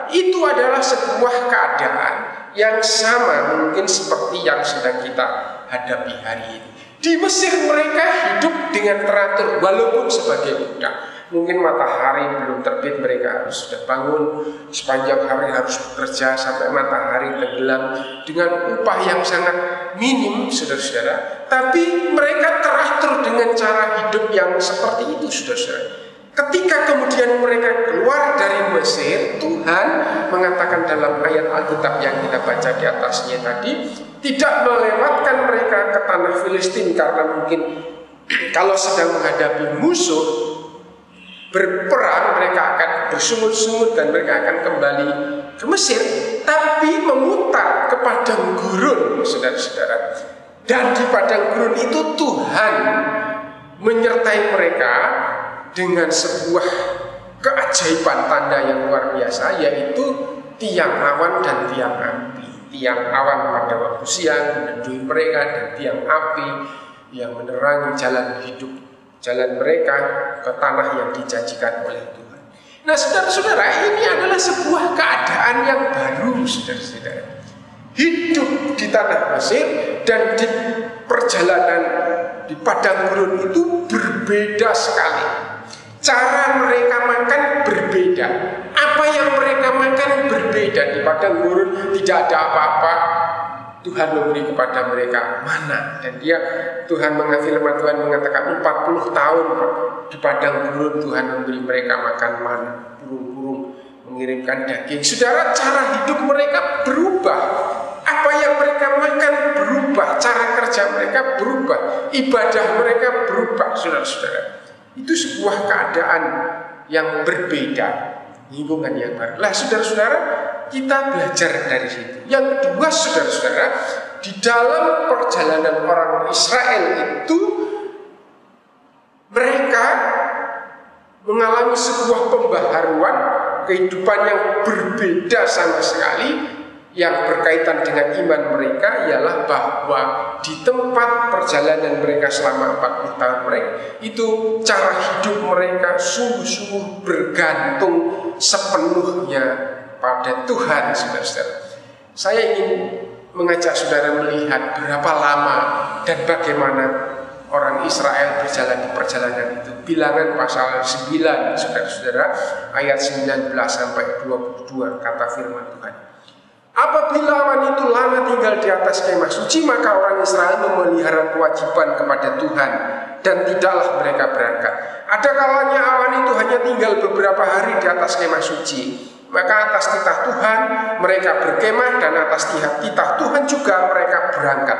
itu adalah sebuah keadaan yang sama mungkin seperti yang sedang kita hadapi hari ini. Di Mesir mereka hidup dengan teratur walaupun sebagai budak. Mungkin matahari belum terbit mereka harus sudah bangun sepanjang hari harus bekerja sampai matahari tenggelam dengan upah yang sangat minim saudara-saudara. Tapi mereka teratur dengan cara hidup yang seperti itu saudara-saudara. Ketika kemudian mereka keluar dari Mesir, Tuhan mengatakan dalam ayat Alkitab yang kita baca di atasnya tadi, tidak melewatkan mereka ke tanah Filistin karena mungkin [clears throat] kalau sedang menghadapi musuh berperang mereka akan bersungut-sungut dan mereka akan kembali ke Mesir, tapi memutar ke padang gurun, saudara-saudara. Dan di padang gurun itu Tuhan menyertai mereka dengan sebuah keajaiban tanda yang luar biasa yaitu tiang awan dan tiang api. Tiang awan pada waktu siang menendui mereka dan tiang api yang menerangi jalan hidup jalan mereka ke tanah yang dijanjikan oleh Tuhan. Nah, saudara-saudara, ini adalah sebuah keadaan yang baru, saudara-saudara. Hidup di tanah Mesir dan di perjalanan di padang gurun itu berbeda sekali. Cara mereka makan berbeda. Apa yang mereka makan berbeda. Di padang gurun tidak ada apa-apa. Tuhan memberi kepada mereka mana? Dan dia Tuhan mengafirman Tuhan mengatakan 40 tahun di padang gurun Tuhan memberi mereka makan mana burung-burung mengirimkan daging. Saudara cara hidup mereka berubah. Apa yang mereka makan berubah. Cara kerja mereka berubah. Ibadah mereka berubah saudara-saudara. Itu sebuah keadaan yang berbeda, lingkungan yang baru. Lah saudara-saudara, kita belajar dari situ. Yang kedua saudara-saudara, di dalam perjalanan orang Israel itu mereka mengalami sebuah pembaharuan kehidupan yang berbeda sama sekali yang berkaitan dengan iman mereka ialah bahwa di tempat perjalanan mereka selama 40 tahun mereka itu cara hidup mereka sungguh-sungguh bergantung sepenuhnya pada Tuhan saudara-saudara. Saya ingin mengajak saudara melihat berapa lama dan bagaimana orang Israel berjalan di perjalanan itu. Bilangan pasal 9 saudara-saudara ayat 19 sampai 22 kata firman Tuhan. Apabila awan itu lama tinggal di atas kemah suci, maka orang Israel memelihara kewajiban kepada Tuhan dan tidaklah mereka berangkat. Ada kalanya awan itu hanya tinggal beberapa hari di atas kemah suci. Maka atas titah Tuhan mereka berkemah dan atas titah Tuhan juga mereka berangkat.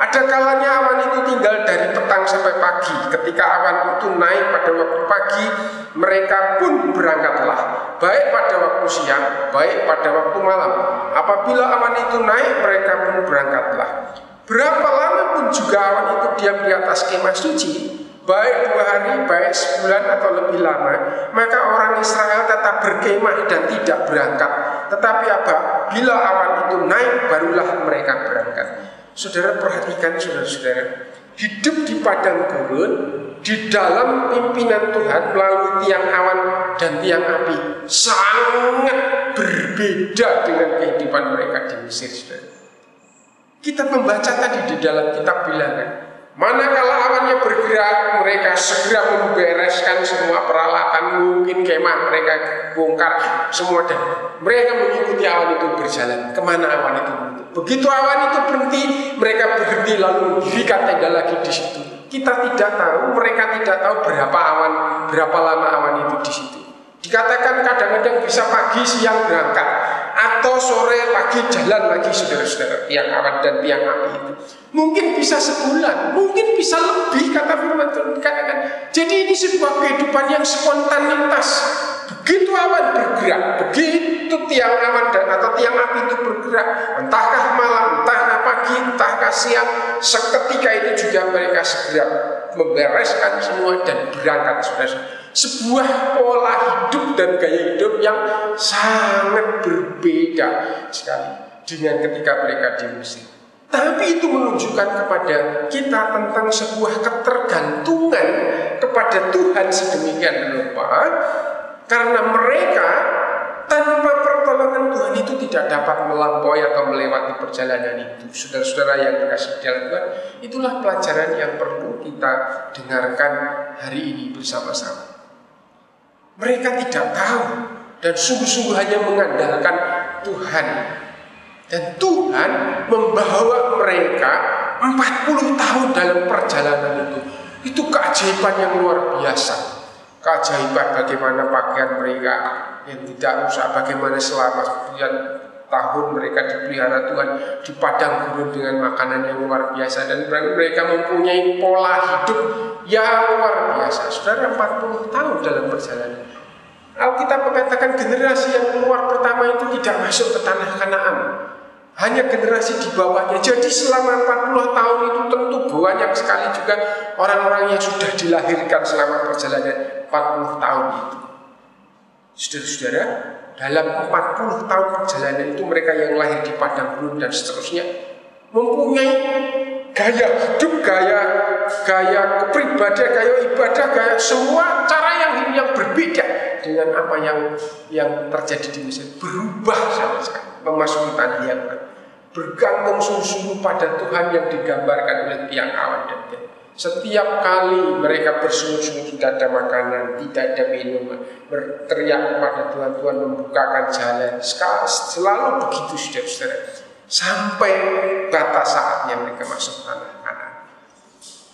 Ada kalanya awan itu tinggal dari petang sampai pagi. Ketika awan itu naik pada waktu pagi, mereka pun berangkatlah. Baik pada waktu siang, baik pada waktu malam. Apabila awan itu naik, mereka pun berangkatlah. Berapa lama pun juga awan itu diam di atas kemah suci, baik dua hari, baik sebulan atau lebih lama, maka orang Israel tetap berkemah dan tidak berangkat. Tetapi apa? Bila awan itu naik, barulah mereka berangkat. Saudara perhatikan saudara-saudara Hidup di padang gurun Di dalam pimpinan Tuhan Melalui tiang awan dan tiang api Sangat berbeda dengan kehidupan mereka di Mesir saudara. Kita membaca tadi di dalam kitab bilangan Manakala awannya bergerak, mereka segera membereskan semua peralatan, mungkin kemah mereka bongkar semua dan mereka mengikuti awan itu berjalan. Ke mana awan itu? Begitu awan itu berhenti, mereka berhenti lalu mendirikan tenda lagi di situ. Kita tidak tahu, mereka tidak tahu berapa awan, berapa lama awan itu di situ. Dikatakan kadang-kadang bisa pagi siang berangkat atau sore pagi jalan lagi saudara-saudara tiang awan dan tiang api itu. Mungkin bisa sebulan, mungkin bisa lebih kata firman Tuhan katakan. Jadi ini sebuah kehidupan yang spontanitas. Begitu awan bergerak, begitu tiang awan dan atau tiang api itu bergerak, entahkah malam, entahkah pagi, entahkah siang, seketika itu juga mereka segera membereskan semua dan berangkat saudara sebuah pola hidup dan gaya hidup yang sangat berbeda sekali dengan ketika mereka di Mesir. Tapi itu menunjukkan kepada kita tentang sebuah ketergantungan kepada Tuhan sedemikian rupa karena mereka tanpa pertolongan Tuhan itu tidak dapat melampaui atau melewati perjalanan itu. Saudara-saudara yang dikasih dalam Tuhan, itulah pelajaran yang perlu kita dengarkan hari ini bersama-sama. Mereka tidak tahu dan sungguh-sungguh hanya mengandalkan Tuhan. Dan Tuhan membawa mereka 40 tahun dalam perjalanan itu. Itu keajaiban yang luar biasa. Keajaiban bagaimana pakaian mereka yang tidak rusak, bagaimana selama sekian tahun mereka dipelihara Tuhan di padang gurun dengan makanan yang luar biasa dan mereka mempunyai pola hidup yang luar biasa. Saudara 40 tahun dalam perjalanan. Alkitab mengatakan generasi yang keluar pertama itu tidak masuk ke tanah Kanaan. Hanya generasi di bawahnya. Jadi selama 40 tahun itu tentu banyak sekali juga orang-orang yang sudah dilahirkan selama perjalanan 40 tahun itu. Saudara-saudara, dalam 40 tahun perjalanan itu mereka yang lahir di padang gurun dan seterusnya mempunyai gaya hidup, gaya gaya kepribadian, gaya ibadah, gaya semua cara yang yang berbeda dengan apa yang yang terjadi di Mesir. Berubah sama sekali memasuki tanah yang bergantung sungguh-sungguh pada Tuhan yang digambarkan oleh tiang awan dan tiang setiap kali mereka bersungut-sungut tidak ada makanan, tidak ada minuman, berteriak kepada Tuhan, Tuhan membukakan jalan. Selalu begitu saudara-saudara. Sampai batas saatnya mereka masuk tanah kanan.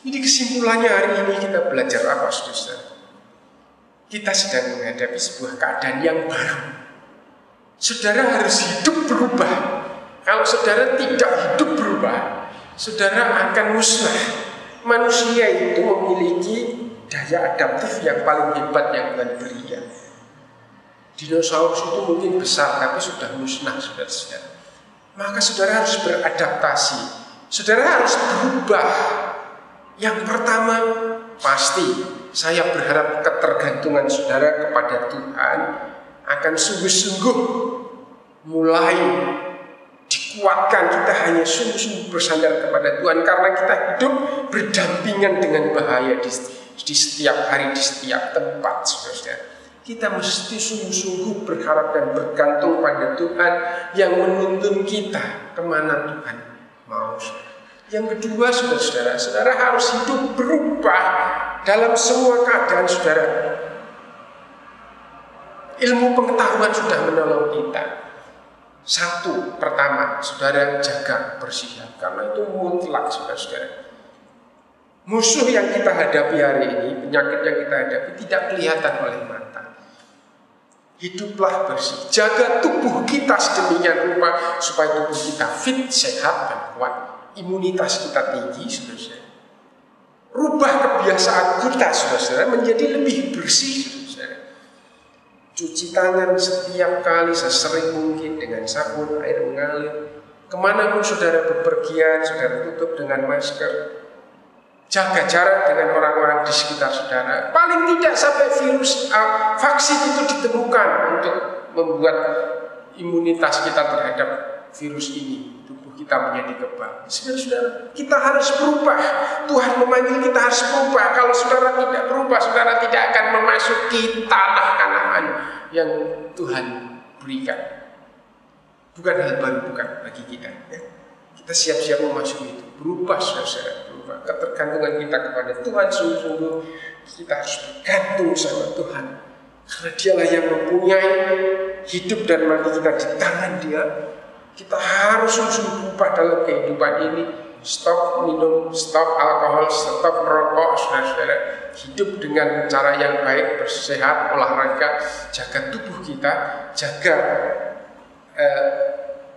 Ini kesimpulannya hari ini kita belajar apa saudara-saudara? Kita sedang menghadapi sebuah keadaan yang baru. Saudara harus hidup berubah. Kalau saudara tidak hidup berubah, saudara akan musnah manusia itu memiliki daya adaptif yang paling hebat yang Tuhan beri ya. Dinosaurus itu mungkin besar tapi sudah musnah saudara-saudara. Maka saudara harus beradaptasi. Saudara harus berubah. Yang pertama pasti saya berharap ketergantungan saudara kepada Tuhan akan sungguh-sungguh mulai dikuatkan kita hanya sungguh-sungguh bersandar kepada Tuhan karena kita hidup berdampingan dengan bahaya di, di setiap hari di setiap tempat saudara kita mesti sungguh-sungguh berharap dan bergantung pada Tuhan yang menuntun kita ke mana Tuhan mau yang kedua saudara-saudara saudara harus hidup berubah dalam semua keadaan saudara. Ilmu pengetahuan sudah menolong kita satu, pertama, saudara jaga bersiap karena itu mutlak saudara-saudara. Musuh yang kita hadapi hari ini, penyakit yang kita hadapi tidak kelihatan oleh mata. Hiduplah bersih, jaga tubuh kita sedemikian rupa supaya tubuh kita fit, sehat dan kuat. Imunitas kita tinggi, saudara-saudara. Rubah kebiasaan kita, saudara-saudara, menjadi lebih bersih, Cuci tangan setiap kali sesering mungkin dengan sabun air mengalir. Ke mana pun saudara bepergian, saudara tutup dengan masker. Jaga jarak dengan orang-orang di sekitar saudara. Paling tidak sampai virus uh, vaksin itu ditemukan untuk membuat imunitas kita terhadap virus ini kita menjadi kebal. Saudara-saudara, kita harus berubah. Tuhan memanggil kita harus berubah. Kalau saudara tidak berubah, saudara tidak akan memasuki tanah Kanaan yang Tuhan berikan. Bukan hal baru bukan bagi kita. Ya. Kita siap-siap memasuki itu. Berubah saudara-saudara, berubah. Ketergantungan kita kepada Tuhan sungguh-sungguh kita harus bergantung sama Tuhan. Karena dialah yang mempunyai hidup dan mati kita di tangan dia. Kita harus sungguh-sungguh berubah dalam kehidupan ini stop minum, stop alkohol, stop merokok, saudara-saudara. Hidup dengan cara yang baik, bersehat, olahraga, jaga tubuh kita, jaga eh,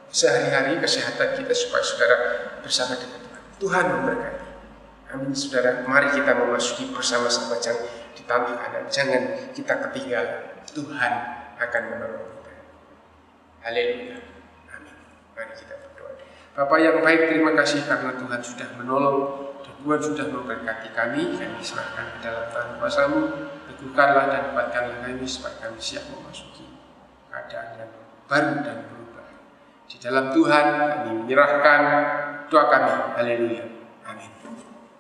sehari-hari kesehatan kita supaya saudara bersama dengan Tuhan. Tuhan memberkati. Amin saudara, mari kita memasuki bersama-sama di tangan kanan. Jangan kita ketinggalan. Tuhan akan menolong kita. Haleluya. Mari kita Bapak yang baik, terima kasih karena Tuhan sudah menolong dan Tuhan sudah memberkati kami. Kami serahkan ke dalam tangan kuasamu. Teguhkanlah dan kuatkanlah kami supaya kami siap memasuki keadaan yang baru dan berubah. Di dalam Tuhan kami menyerahkan doa kami. Haleluya.